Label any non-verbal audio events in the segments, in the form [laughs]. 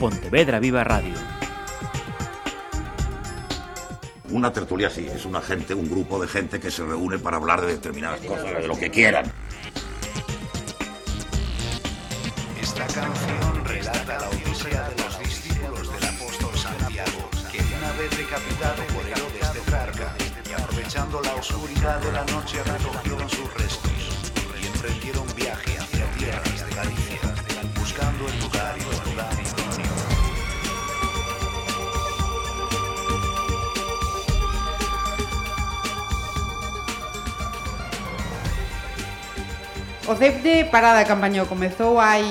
Pontevedra Viva Radio. Una tertulia sí, es una gente, un grupo de gente que se reúne para hablar de determinadas cosas, de lo que quieran. Esta canción relata la odisea de los discípulos del apóstol Santiago, que una vez decapitado por Herodes tetrarca y aprovechando la oscuridad de la noche recogieron sus O CEPDE Parada Campañó comezou hai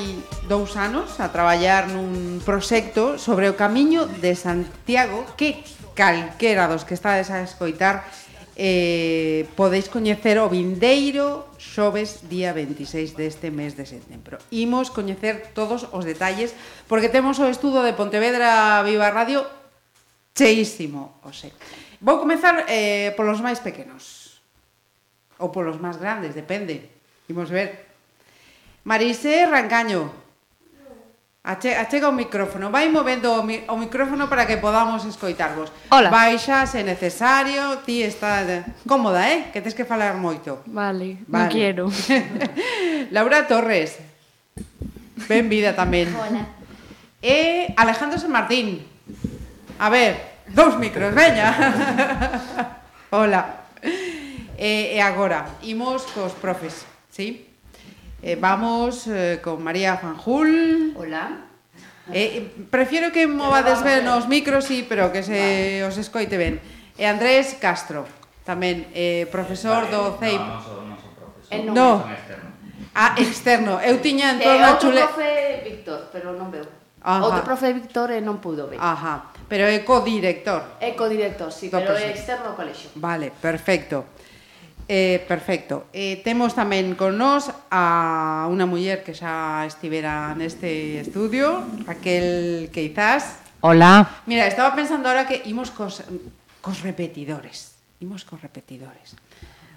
dous anos a traballar nun proxecto sobre o camiño de Santiago que calquera dos que estades a escoitar eh, podeis coñecer o vindeiro xoves día 26 deste mes de setembro. Imos coñecer todos os detalles porque temos o estudo de Pontevedra Viva Radio cheísimo, o sei. Vou comezar eh, polos máis pequenos ou polos máis grandes, depende Imos ver. Marise Rancaño. Ache, achega o micrófono. Vai movendo o, mi, o micrófono para que podamos escoitarvos. Hola. Baixa se necesario, ti está cómoda, eh? Que tens que falar moito. Vale, vale. non quero. [laughs] Laura Torres. Benvida tamén. Hola. E Alejandro San Martín. A ver, dous micros, veña. [laughs] Hola. E, e agora, imos cos profes. Sí. Eh, vamos eh, con María Fanjul. Hola. Eh, prefiero que movades ben os micros, sí, pero que se vale. os escoite ben. E Andrés Castro, tamén eh, profesor vale, do CEIP. No, non son non sou profesor, eh, non. no. externo. Ah, externo. Eu tiña en toda a chule... Outro profe Víctor, pero non veu. Ajá. Outro profe Víctor e non pudo ver. Ajá, pero é co-director. É co-director, sí, do pero é externo ao colexo. Vale, perfecto. Eh, perfecto. Eh, temos tamén con nós a unha muller que xa estivera neste estudio, Raquel Queizás. Hola. Mira, estaba pensando ahora que imos cos, cos repetidores. Imos cos repetidores.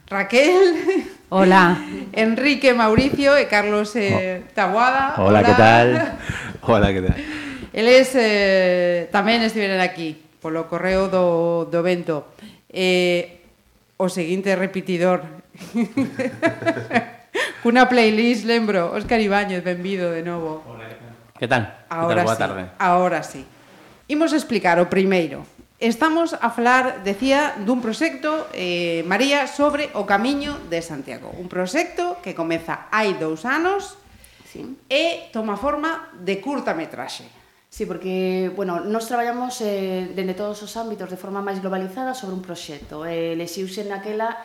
Raquel. [laughs] Hola. Enrique Mauricio e Carlos eh, oh. Taboada. Hola, Hola, que tal? [laughs] Hola, que tal? Eles eh, tamén estiveran aquí polo correo do, do vento. Eh, o seguinte repetidor. [laughs] Cunha playlist, lembro, Óscar Ibáñez, benvido de novo. Que tal? Ahora tal? Boa tarde. Sí, ahora sí. Imos explicar o primeiro. Estamos a falar, decía, dun proxecto, eh, María, sobre o Camiño de Santiago. Un proxecto que comeza hai dous anos sí. e toma forma de curta metraxe. Sí, porque, bueno, nós traballamos eh, dende todos os ámbitos de forma máis globalizada sobre un proxecto. Eh, lexiuse naquela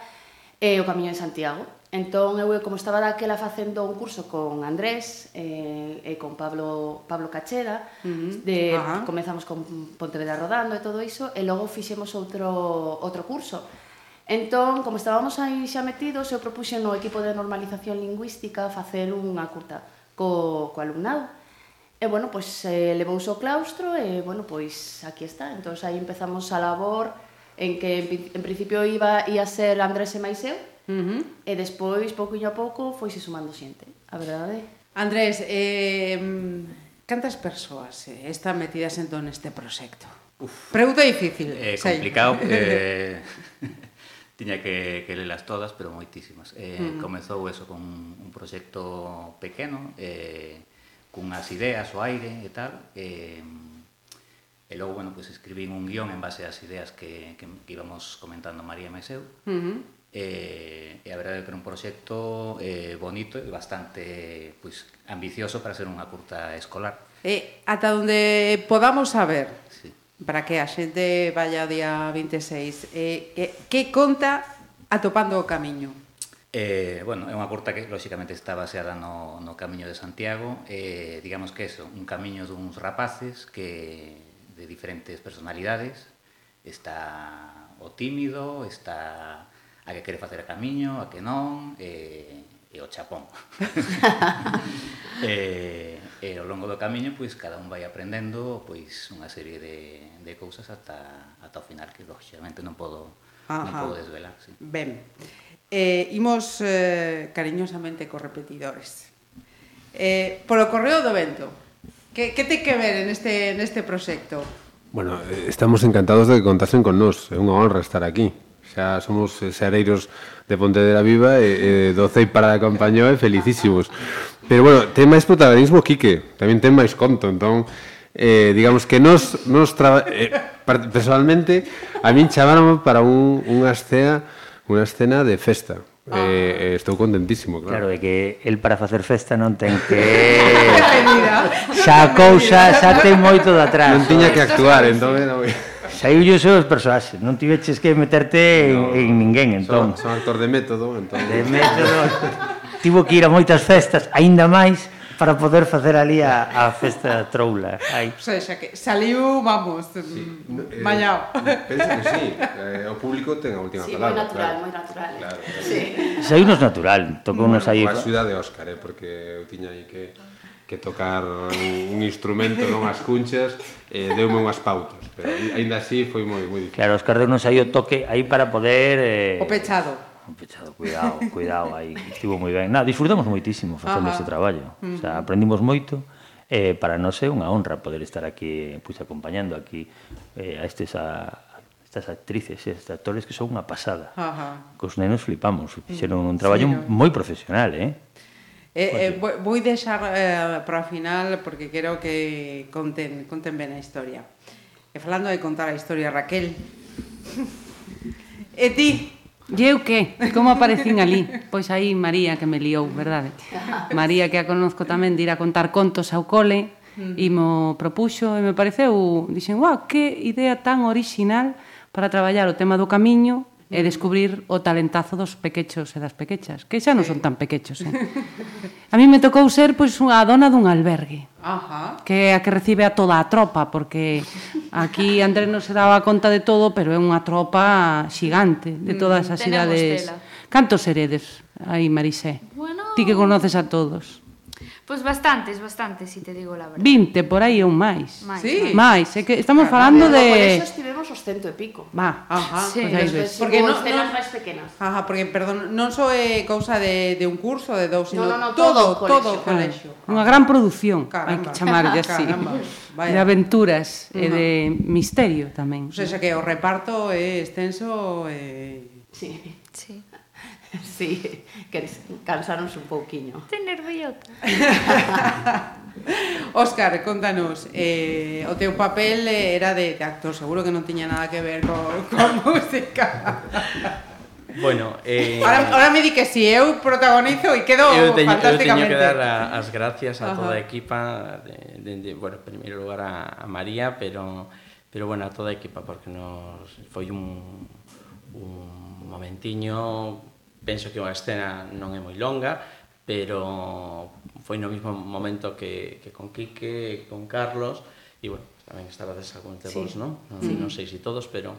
eh, o Camiño de Santiago. Entón, eu, como estaba daquela facendo un curso con Andrés eh, e con Pablo, Pablo Cacheda, uh -huh. de, Ajá. comenzamos con Pontevedra Rodando e todo iso, e logo fixemos outro, outro curso. Entón, como estábamos aí xa metidos, eu propuxen no equipo de normalización lingüística facer unha curta co, co alumnado E, bueno, pois eh, levouse o claustro e, bueno, pois aquí está. Entón, aí empezamos a labor en que, en, en principio, iba, ia ser Andrés e Maiseu, uh -huh. e despois, pouco a pouco, foise sumando xente, a verdade. Andrés, eh, cantas persoas eh, están metidas entón neste proxecto? Uf, Pregunta difícil. Eh, complicado. [laughs] eh, [laughs] tiña que, que lelas todas, pero moitísimas. Eh, uh -huh. Comezou eso con un proxecto pequeno, eh, cunhas ideas o aire e tal, e, e logo, bueno, pues, escribín un guión en base ás ideas que, que, que íbamos comentando María e eu, uh -huh. e, e a verdade é que era un proxecto eh, bonito e bastante pues, ambicioso para ser unha curta escolar. E ata onde podamos saber, sí. para que a xente vaya día 26, eh, que, que conta atopando o camiño? Eh, bueno, é unha curta que lóxicamente está baseada no, no Camiño de Santiago eh, digamos que eso, un camiño duns rapaces que de diferentes personalidades está o tímido está a que quere facer a camiño a que non eh, e o chapón [laughs] [laughs] eh, e ao longo do camiño pois cada un vai aprendendo pois unha serie de, de cousas ata, ata o final que lóxicamente non podo, Ajá. non podo desvelar sí. Ben, eh, imos eh, cariñosamente co repetidores. Eh, polo correo do vento, que, que te que ver en este, neste proxecto? Bueno, eh, estamos encantados de que contasen con nós, é unha honra estar aquí. Xa somos eh, xareiros de Pontevedra Viva e, e do Cei para a Compañía e felicísimos. Pero bueno, ten máis protagonismo Quique, tamén ten máis conto, entón eh, digamos que nos, nos traba, eh, personalmente a min chamaron para un, unha escena unha escena de festa. Ah. Eh, estou contentísimo, claro. Claro, é que el para facer festa non ten [laughs] que Xa a cousa, xa ten moito de atrás. Non tiña que actuar, entón eh, non Saiu yo os personaxes, non tiveches que meterte no, en, en ninguén, entón. Son, son actor de método, entón. De método. Tivo que ir a moitas festas, aínda máis, para poder facer ali a, a festa da troula. Aí. O sea, xa que saliu, vamos, sí. Mm, eh, mallao. Pensa que sí, [laughs] eh, o público ten a última sí, palabra. Sí, moi natural, claro. moi natural. Claro, claro. Sí. Saíunos natural, tocounos bueno, aí. Coa axuda de Óscar, eh, porque eu tiña aí que que tocar un instrumento non as cunchas eh, deume unhas pautas pero aínda así foi moi moi difícil. Claro, Óscar deu aí o toque aí para poder eh... o pechado pechado, cuidado, cuidado aí, estivo moi ben. Nada, disfrutamos moitísimo facendo este traballo. O sea, mm-hmm. aprendimos moito eh, para nós é unha honra poder estar aquí pois acompañando aquí eh, a estes a, estas actrices, estes actores que son unha pasada. Ajá. Cos nenos flipamos, fixeron un mm, traballo sí, no. moi profesional, eh? Eh, eh, vou, vou deixar eh, para o final porque quero que conten, conten ben a historia. E falando de contar a historia, Raquel, [laughs] e ti, E eu que? Como aparecín ali? Pois aí María que me liou, verdade? María que a conozco tamén de ir a contar contos ao cole, mm. e mo propuxo e me pareceu, dixen, "Guau, que idea tan orixinal para traballar o tema do camiño e descubrir o talentazo dos pequechos e das pequechas, que xa non son tan pequechos. Eh? A mí me tocou ser pois a dona dun albergue, Ajá. que é a que recibe a toda a tropa, porque aquí Andrés non se daba conta de todo, pero é unha tropa xigante de mm, todas as mm, cidades. Cantos heredes aí, Marisé? Bueno... Ti que conoces a todos. Pois bastantes, bastantes, si te digo la verdad. 20 por aí ou máis. Máis, sí. máis. É que estamos claro, falando de... Por eso estivemos os cento e pico. Va, ajá, sí. pois pues Porque non, No... máis pequenas. Ajá, porque, perdón, non só é cousa de, de un curso, de dous, sino no, no, no, todo, todo, todo o colexo. Claro. Unha gran produción, Caramba. hai que chamarlle así. Caramba. Vaya. De aventuras eh, uh -huh. e de misterio tamén. O sea, que o reparto é extenso e... Sí. sí. [laughs] Sí, que cansaros un pouquiño. Ten nerviota. [laughs] Óscar, contanos, eh, o teu papel era de, de actor, seguro que non tiña nada que ver co, [laughs] coa música. Bueno, eh... ahora, ahora me di que si eu protagonizo e quedo eu teño, fantásticamente. Eu teño que dar a, as gracias a Ajá. toda a equipa, de, de, de, bueno, en primeiro lugar a, a María, pero, pero bueno, a toda a equipa, porque nos foi un, un momentiño penso que unha escena non é moi longa, pero foi no mismo momento que, que con Quique, con Carlos, e bueno, tamén estabades algún de vos, non? Non, sí. non sei se si todos, pero...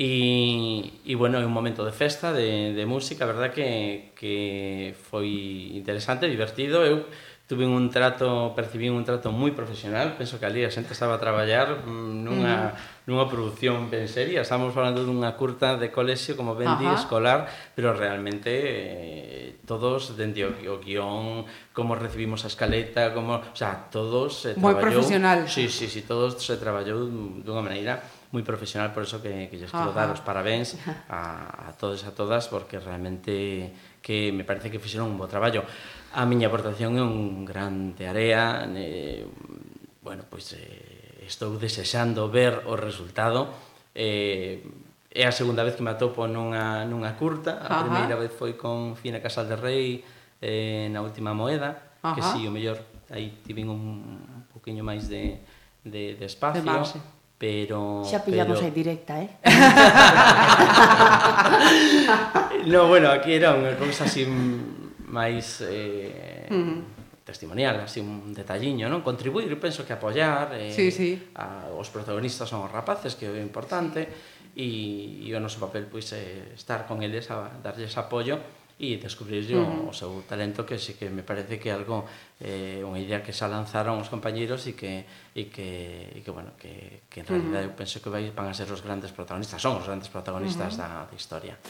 E, e bueno, é un momento de festa, de, de música, a verdad que, que foi interesante, divertido, eu tuve un trato, percibí un trato moi profesional, penso que ali a xente estaba a traballar mm, nunha, mm. nunha produción ben seria, estamos falando dunha curta de colexio, como ben di, escolar, pero realmente eh, todos, dende o, o guión, como recibimos a escaleta, como, o sea, todos se traballou... Profesional. Sí, sí, sí, todos se traballou dunha maneira moi profesional, por eso que, que lles quero dar os parabéns [laughs] a, a todos e a todas, porque realmente que me parece que fixeron un bo traballo. A miña aportación é un grande area, eh, bueno, pois eh, estou desexando ver o resultado, eh, é a segunda vez que me atopo nunha, nunha curta, a Ajá. primeira vez foi con Fina Casal de Rei, eh, na última moeda, Ajá. que si, sí, o mellor, aí tiven un, un poquinho máis de, de, de espacio. De marxe Pero. Xa pillamos pero... aí directa, eh? [laughs] no, bueno, aquí era unha cousa así máis eh, uh -huh. testimonial, así un detalliño, non? Contribuir, penso que apoyar eh, sí, sí. A, os protagonistas son os rapaces, que é importante, e, e o noso papel, pois, é eh, estar con eles, a darlles apoio, e descubrir uh -huh. o, seu talento que sí que me parece que algo eh, unha idea que xa lanzaron os compañeros e que e que, e que bueno, que, que en realidad uh -huh. eu penso que vai, van a ser os grandes protagonistas, son os grandes protagonistas uh -huh. da, da historia.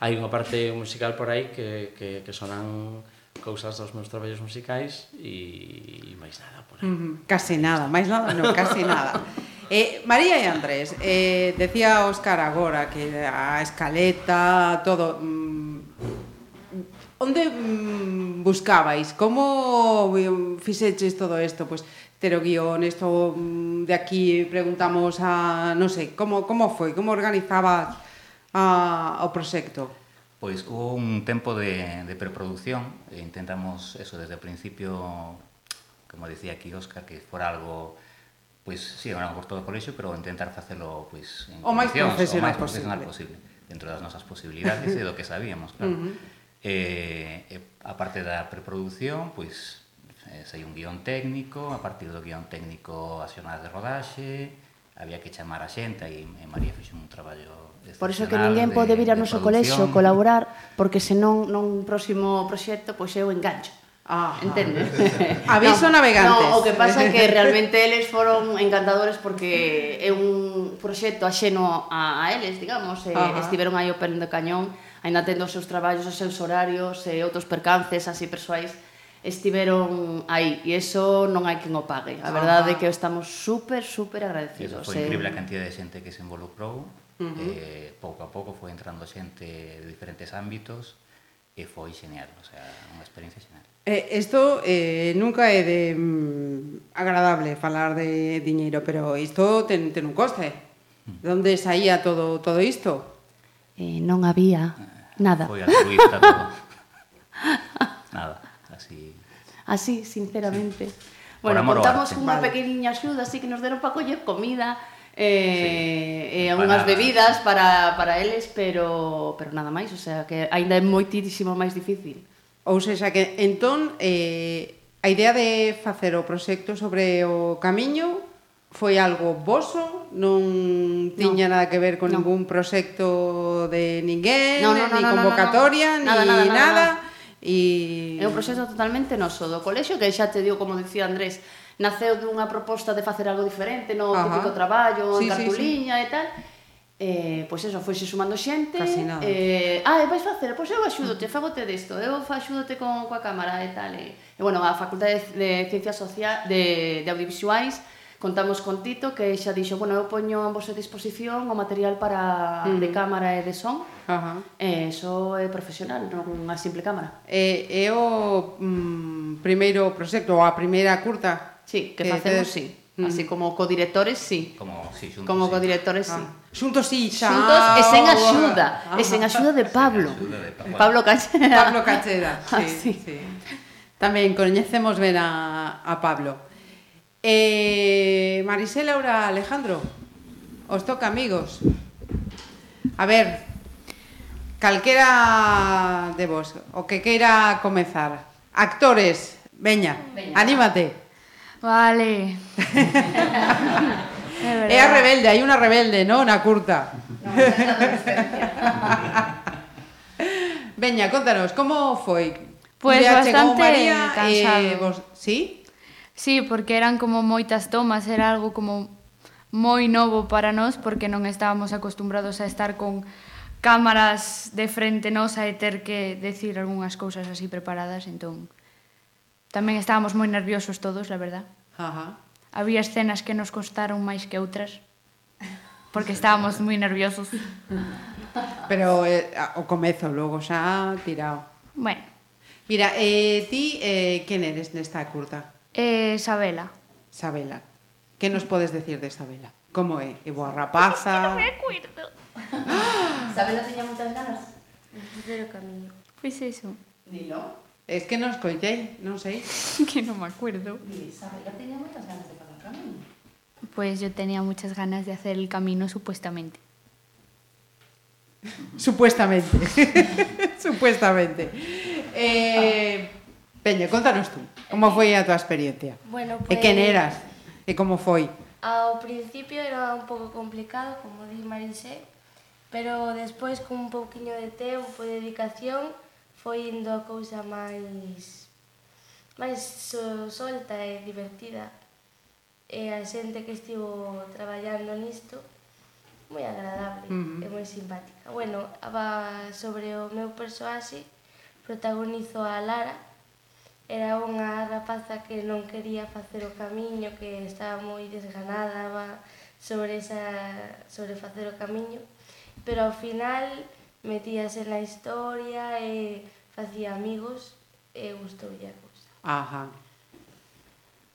Hai unha parte musical por aí que, que, que sonan cousas dos meus traballos musicais e, e máis nada por aí. Mm, case nada, máis nada, non, case nada. Eh, María e Andrés, eh, decía Óscar agora que a escaleta, todo, mm, onde mm, buscabais? Como eh, fixeches todo isto? Pois, ter o guión, isto mm, de aquí preguntamos a, non sei, como, como foi? Como organizabas a, o proxecto? Pois hubo un tempo de, de preproducción e intentamos eso desde o principio como decía aquí Óscar, que fora algo pois si, sí, era por todo o colexio, pero intentar facelo pois en o máis profesional, o máis profesional posible. posible dentro das nosas posibilidades e do que sabíamos, claro. Uh -huh. Eh, eh, e, e a parte da preproducción, pois sei un guión técnico, a partir do guión técnico as xornadas de rodaxe, había que chamar a xente e, e María fixo un traballo Por iso que ninguén pode vir ao noso colexo colaborar, porque senón non próximo proxecto pois eu engancho. Ah, entendes? [laughs] Aviso no, navegantes. No, o que pasa é que realmente eles foron encantadores porque é un proxecto axeno a, a eles, digamos, e, Ajá. estiveron aí o perno do cañón, ainda tendo os seus traballos, os seus horarios e outros percances así persoais estiveron aí e eso non hai quen o pague. A verdade é que estamos super, super agradecidos. Eso foi eh. increíble a cantidad de xente que se involucrou. Uh -huh. eh, pouco a pouco foi entrando xente de diferentes ámbitos e foi genial, o sea, unha experiencia genial. Eh, isto eh, eh, nunca é de mm, agradable falar de diñeiro, pero isto ten, ten un coste. Mm. Donde saía todo todo isto? Eh, non había eh, nada. Foi altruista todo. [laughs] nada, así. Así, sinceramente. Sí. Bueno, contamos unha vale. pequeniña axuda así que nos deron para coller comida, Eh, eh, sí, e unhas bebidas para, para eles, pero, pero nada máis, o sea, que aínda é moitísimo máis difícil. Ou seja, que entón eh, a idea de facer o proxecto sobre o camiño foi algo voso, non tiña no, nada que ver con no. ningún proxecto de ninguén, no, no, no, ni convocatoria, no, no, no, nada, ni nada. nada, nada. nada. E... É un proxecto totalmente noso do colexio que xa te digo, como dicía Andrés, naceu dunha proposta de facer algo diferente no Ajá. típico traballo, sí, en cartuliña sí, sí. e tal. Eh, pois eso, foise sumando xente eh, ah, e vais facer, pois eu axúdote fagote desto, eu axúdote con, coa cámara e tal, e, e bueno, a Facultade de, de Ciencias Sociais de, de Audiovisuais contamos con Tito que xa dixo, bueno, eu poño a vosa disposición o material para mm. de cámara e de son Ajá. e iso é profesional, non unha simple cámara e, é o mm, primeiro proxecto, ou a primeira curta Sí, que facemos, eh, eh, sí. Mm. Así como codirectores, sí. Como, sí, xuntos, como sí. codirectores, ah. sí. Xuntos, sí, xa. Xuntos e sen axuda. Ah, e sen axuda de Pablo. De Pablo. Pablo Cacheda. Pablo [laughs] Cacheda, sí, ah, sí. sí. Tamén coñecemos ben a, a Pablo. Eh, Marisela Laura Alejandro, os toca amigos. A ver, calquera de vos, o que queira comezar. Actores, veña, veña. anímate. Vale. [laughs] é a rebelde, hai unha rebelde, non? Na curta. No, [laughs] Veña, contanos, como foi? Pois pues bastante María, eh, cansado. Eh, vos... Sí? Sí, porque eran como moitas tomas, era algo como moi novo para nós porque non estábamos acostumbrados a estar con cámaras de frente nosa e ter que decir algunhas cousas así preparadas, entón Tamén estábamos moi nerviosos todos, la verdad. Ajá. Había escenas que nos costaron máis que outras, porque estábamos moi nerviosos. Pero eh, o comezo, logo xa tirado. Bueno. Mira, eh, ti, eh, quen eres nesta curta? Eh, Sabela. Sabela. Que nos podes decir de Sabela? Como é? É boa rapaza? Es que non me acuerdo. [gasps] Sabela tiña moitas ganas. Camiño. Pois pues eso. Dilo. Es que non escoitei, non sei. [laughs] que non me acuerdo. Isabela tenía moitas ganas de fazer o camino. Pues yo tenía muchas ganas de hacer el camino supuestamente. supuestamente. [laughs] supuestamente. Eh, Peña, contanos tú, como foi a tua experiencia? Bueno, pues... E quen eras? E como foi? Ao principio era un pouco complicado, como di Marise, pero despois con un pouquiño de tempo e dedicación foi indo a cousa máis máis solta e divertida e a xente que estivo traballando nisto moi agradable uh -huh. e moi simpática. Bueno, aba sobre o meu persoaxe protagonizo a Lara era unha rapaza que non quería facer o camiño, que estaba moi desganada va, sobre, esa, sobre facer o camiño, pero ao final metíase na historia e facía amigos e gustoulle a cousa. Ajá.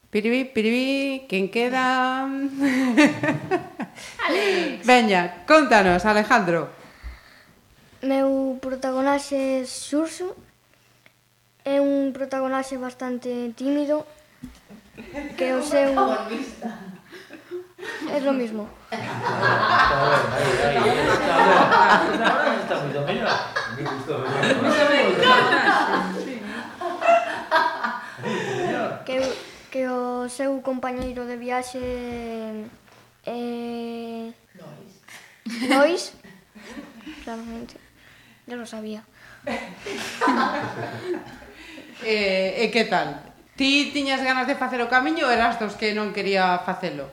Piribí, piribí, quen queda? [laughs] Alex. Veña, contanos, Alejandro. Meu protagonaxe é Xurxo. É un protagonaxe bastante tímido que o seu es lo mismo. que, que o seu compañeiro de viaxe eh, Lois. Lois? Claramente. Ya lo sabía. [laughs] eh, e eh, que tal? Ti tiñas ganas de facer o camiño ou eras dos que non quería facelo?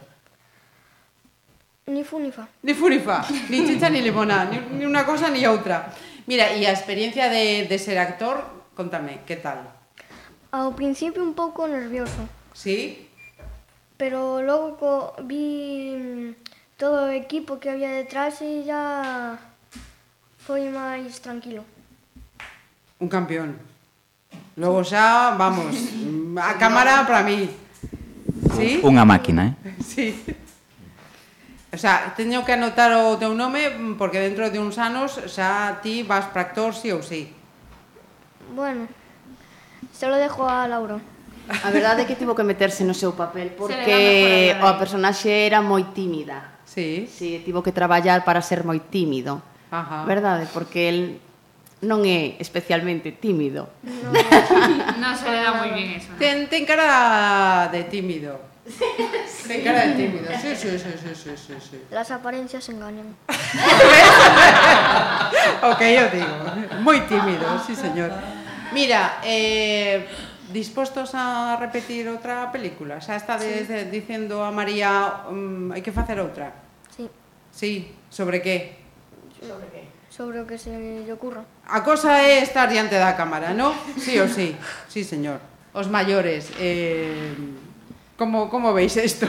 Ni fu ni fa. Ni fu ni fa. Ni chicha ni limona. Ni, ni una cosa ni outra. Mira, e a experiencia de, de ser actor, contame, que tal? Ao principio un pouco nervioso. Sí? Pero logo co, vi mm, todo o equipo que había detrás e ya foi máis tranquilo. Un campeón. Logo xa, vamos, a cámara para mí. Sí? Unha máquina, eh? Sí. O sea, teño que anotar o teu nome mm, porque dentro de uns anos xa ti vas para actor sí ou sí. Bueno, se lo dejo a Lauro. A verdade é que tivo que meterse no seu papel porque a eh. personaxe era moi tímida. Sí. Sí, tivo que traballar para ser moi tímido. Ajá. Verdade, porque el non é especialmente tímido. Non [laughs] no se le dá moi ben eso. Ten, ten cara de tímido. Ten cara de tímido, sí, sí, sí, sí, sí, sí, sí. Las apariencias engañan. [laughs] o que digo, Muy tímido, sí, señor. Mira, eh, dispostos a repetir outra película? Xa está de, sí. dicendo a María mm, um, hai que facer outra? Sí. Sí, sobre que? Sobre que? Sobre o que se lle ocurra. A cosa é estar diante da cámara, non? Sí ou sí? Sí, señor. Os maiores, eh, Como, como veis isto?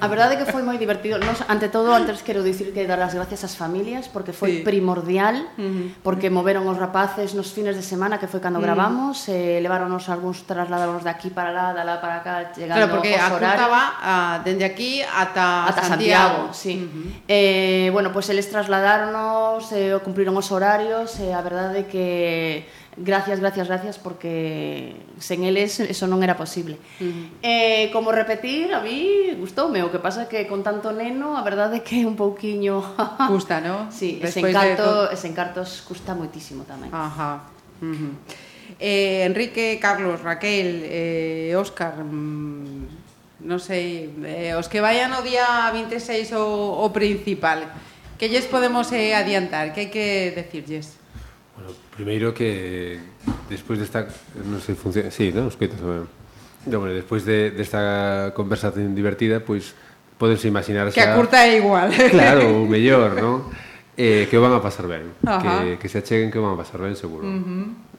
A verdade é que foi moi divertido. Nos, ante todo, antes quero dicir que dar as gracias ás familias porque foi sí. primordial, uh -huh. porque moveron os rapaces nos fines de semana que foi cando uh -huh. gravamos, eh, leváronos algúns trasladados de aquí para lá, de lá para cá, chegando claro, porque aos horarios. Claro, uh, ah, dende aquí ata, ata Santiago. Santiago sí. Uh -huh. eh, bueno, pois pues, eles trasladaronos, eh, cumpriron os horarios, eh, a verdade é que gracias, gracias, gracias, porque sen eles eso non era posible. Uh -huh. eh, como repetir, a mí gustoume, o que pasa que con tanto neno, a verdade é que un pouquiño... [laughs] Custa, non? Sí, ese encanto, de... ese encartos custa moitísimo tamén. Ajá. Uh -huh. eh, Enrique, Carlos, Raquel, eh, Óscar, mm, non sei, eh, os que vayan o día 26 o, o principal, que lles podemos eh, adiantar, que hai que decirlles? Primeiro que despois desta non sei funciona, si, sí, non, escoita sobre. No, bueno, despois de desta conversación divertida, pois pues, podes imaginarse que a curta é igual. Claro, o mellor, non? Eh, que o van a pasar ben, Ajá. que que se acheguen que o van a pasar ben seguro. Uh -huh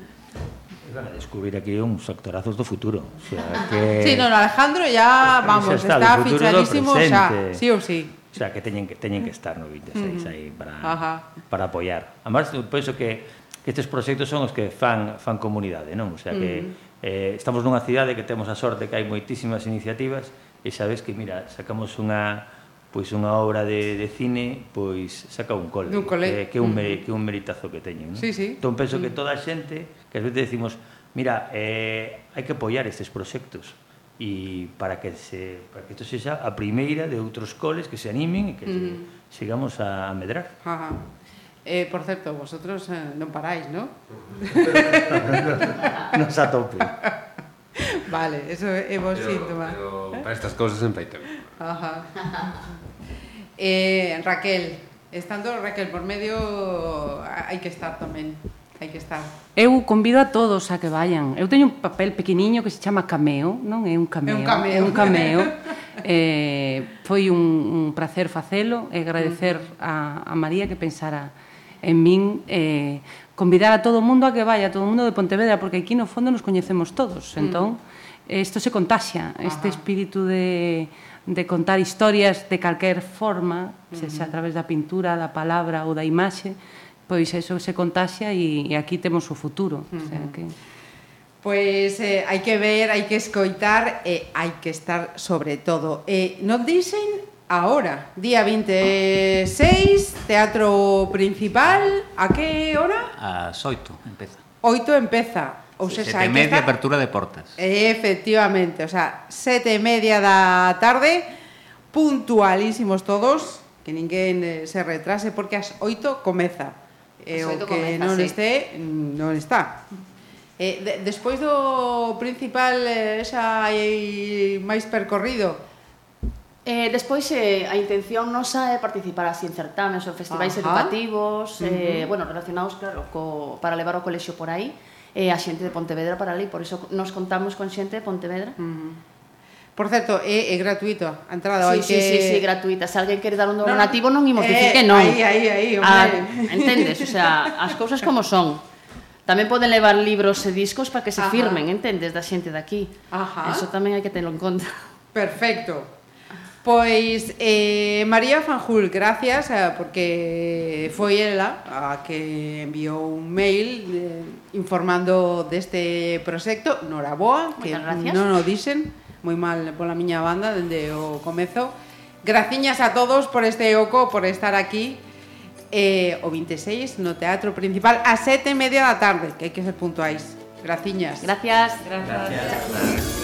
a descubrir aquí uns actorazos do futuro. O sea, que... Sí, no, Alejandro ya, vamos, está, está fichadísimo xa, sí ou sí. O sea, que teñen que teñen que estar no 26 aí para Ajá. para apoiar. Además, penso que que estes proxectos son os que fan, fan comunidade, non? O sea que mm. eh, estamos nunha cidade que temos a sorte que hai moitísimas iniciativas e sabes que, mira, sacamos unha pois unha obra de, de cine pois saca un cole, un cole. Que, que, un, mm. que un meritazo que teñen. Non? Sí, sí. Entón penso que mm. toda a xente que ás veces decimos mira, eh, hai que apoiar estes proxectos e para que se para que isto sexa a primeira de outros coles que se animen e que se, mm. sigamos a medrar. Ajá. Eh, por certo, vosotros eh, non paráis, [laughs] non? Nos atope. Vale, eso é vos síntoma. Pero eh? para estas cousas sempre hai tempo. Ajá. [laughs] Eh, Raquel, estando Raquel por medio hai que estar tamén hai que estar. Eu convido a todos a que vayan. Eu teño un papel pequeniño que se chama cameo, non é un cameo, é un cameo. É un cameo. [laughs] eh, foi un, un placer facelo e agradecer a, a María que pensara en min eh, convidar a todo o mundo a que vaya, a todo o mundo de Pontevedra, porque aquí no fondo nos coñecemos todos. Mm. Entón, isto se contaxa, este Ajá. espírito de de contar historias de calquer forma, sexa se a través da pintura, da palabra ou da imaxe, pois eso se contaxia e, e aquí temos o futuro. Uh o sea, que... Pois eh, hai que ver, hai que escoitar e eh, hai que estar sobre todo. Eh, non dicen ahora, día 26, teatro principal, a que hora? As 8 empeza. 8 empeza. Ou se sete e media, está... apertura de portas. Efectivamente, o sea, sete e media da tarde, puntualísimos todos, que ninguén eh, se retrase, porque as oito comeza. E eh, o que comeza, non sí. este, non está. Eh, de, despois do principal, eh, xa hai máis percorrido, Eh, despois, eh, a intención nosa é participar así en certames ou festivais Ajá. educativos, uh -huh. eh, bueno, relacionados, claro, co, para levar o colexio por aí, eh, a xente de Pontevedra para ali, por iso nos contamos con xente de Pontevedra. Uh -huh. Por certo, é, é gratuito a entrada, hai sí, que... Sí, sí, sí, gratuita. Se alguén quere dar un donativo no, non imos eh, dicir que non. Aí, aí, aí, ah, hombre. A, entendes? O sea, as cousas como son. Tamén poden levar libros e discos para que se Ajá. firmen, entendes, da xente de aquí. Ajá. Eso tamén hai que tenlo en conta. Perfecto. Pois, eh, María Fanjul, gracias, eh, porque foi ela a que enviou un mail eh, informando deste proxecto. Noraboa, que non o dixen, moi mal pola miña banda dende o comezo. Graciñas a todos por este oco, por estar aquí. Eh, o 26 no Teatro Principal a sete e media da tarde, que hai que ser puntuais. Graciñas. Gracias. Gracias. Gracias.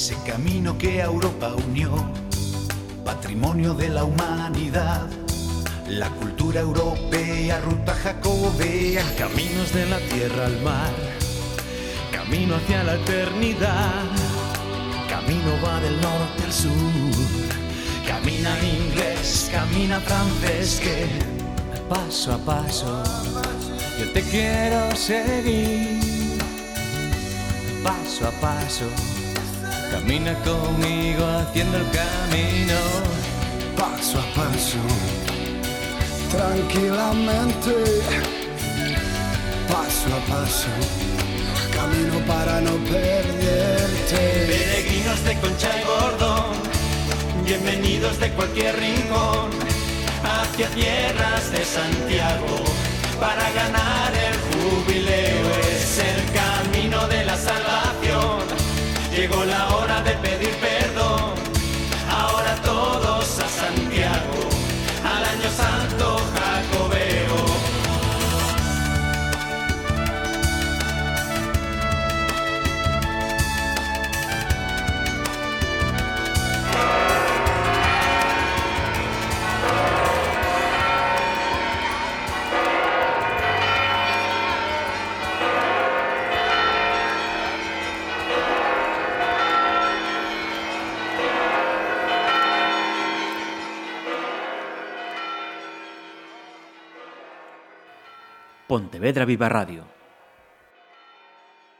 Ese camino que Europa unió, patrimonio de la humanidad. La cultura europea, ruta jacobea, Caminos de la tierra al mar, camino hacia la eternidad. camino va del norte al sur. Camina inglés, camina francés, que Paso a paso, yo te quiero seguir. Paso a paso, camina conmigo haciendo el camino. paso a paso, tranquilamente, paso a paso, camino para no perderte. Peregrinos de Concha y Gordón, bienvenidos de cualquier rincón, hacia tierras de Santiago, para ganar el jubileo. Es el camino de la salvación, llegó la Pontevedra Viva Radio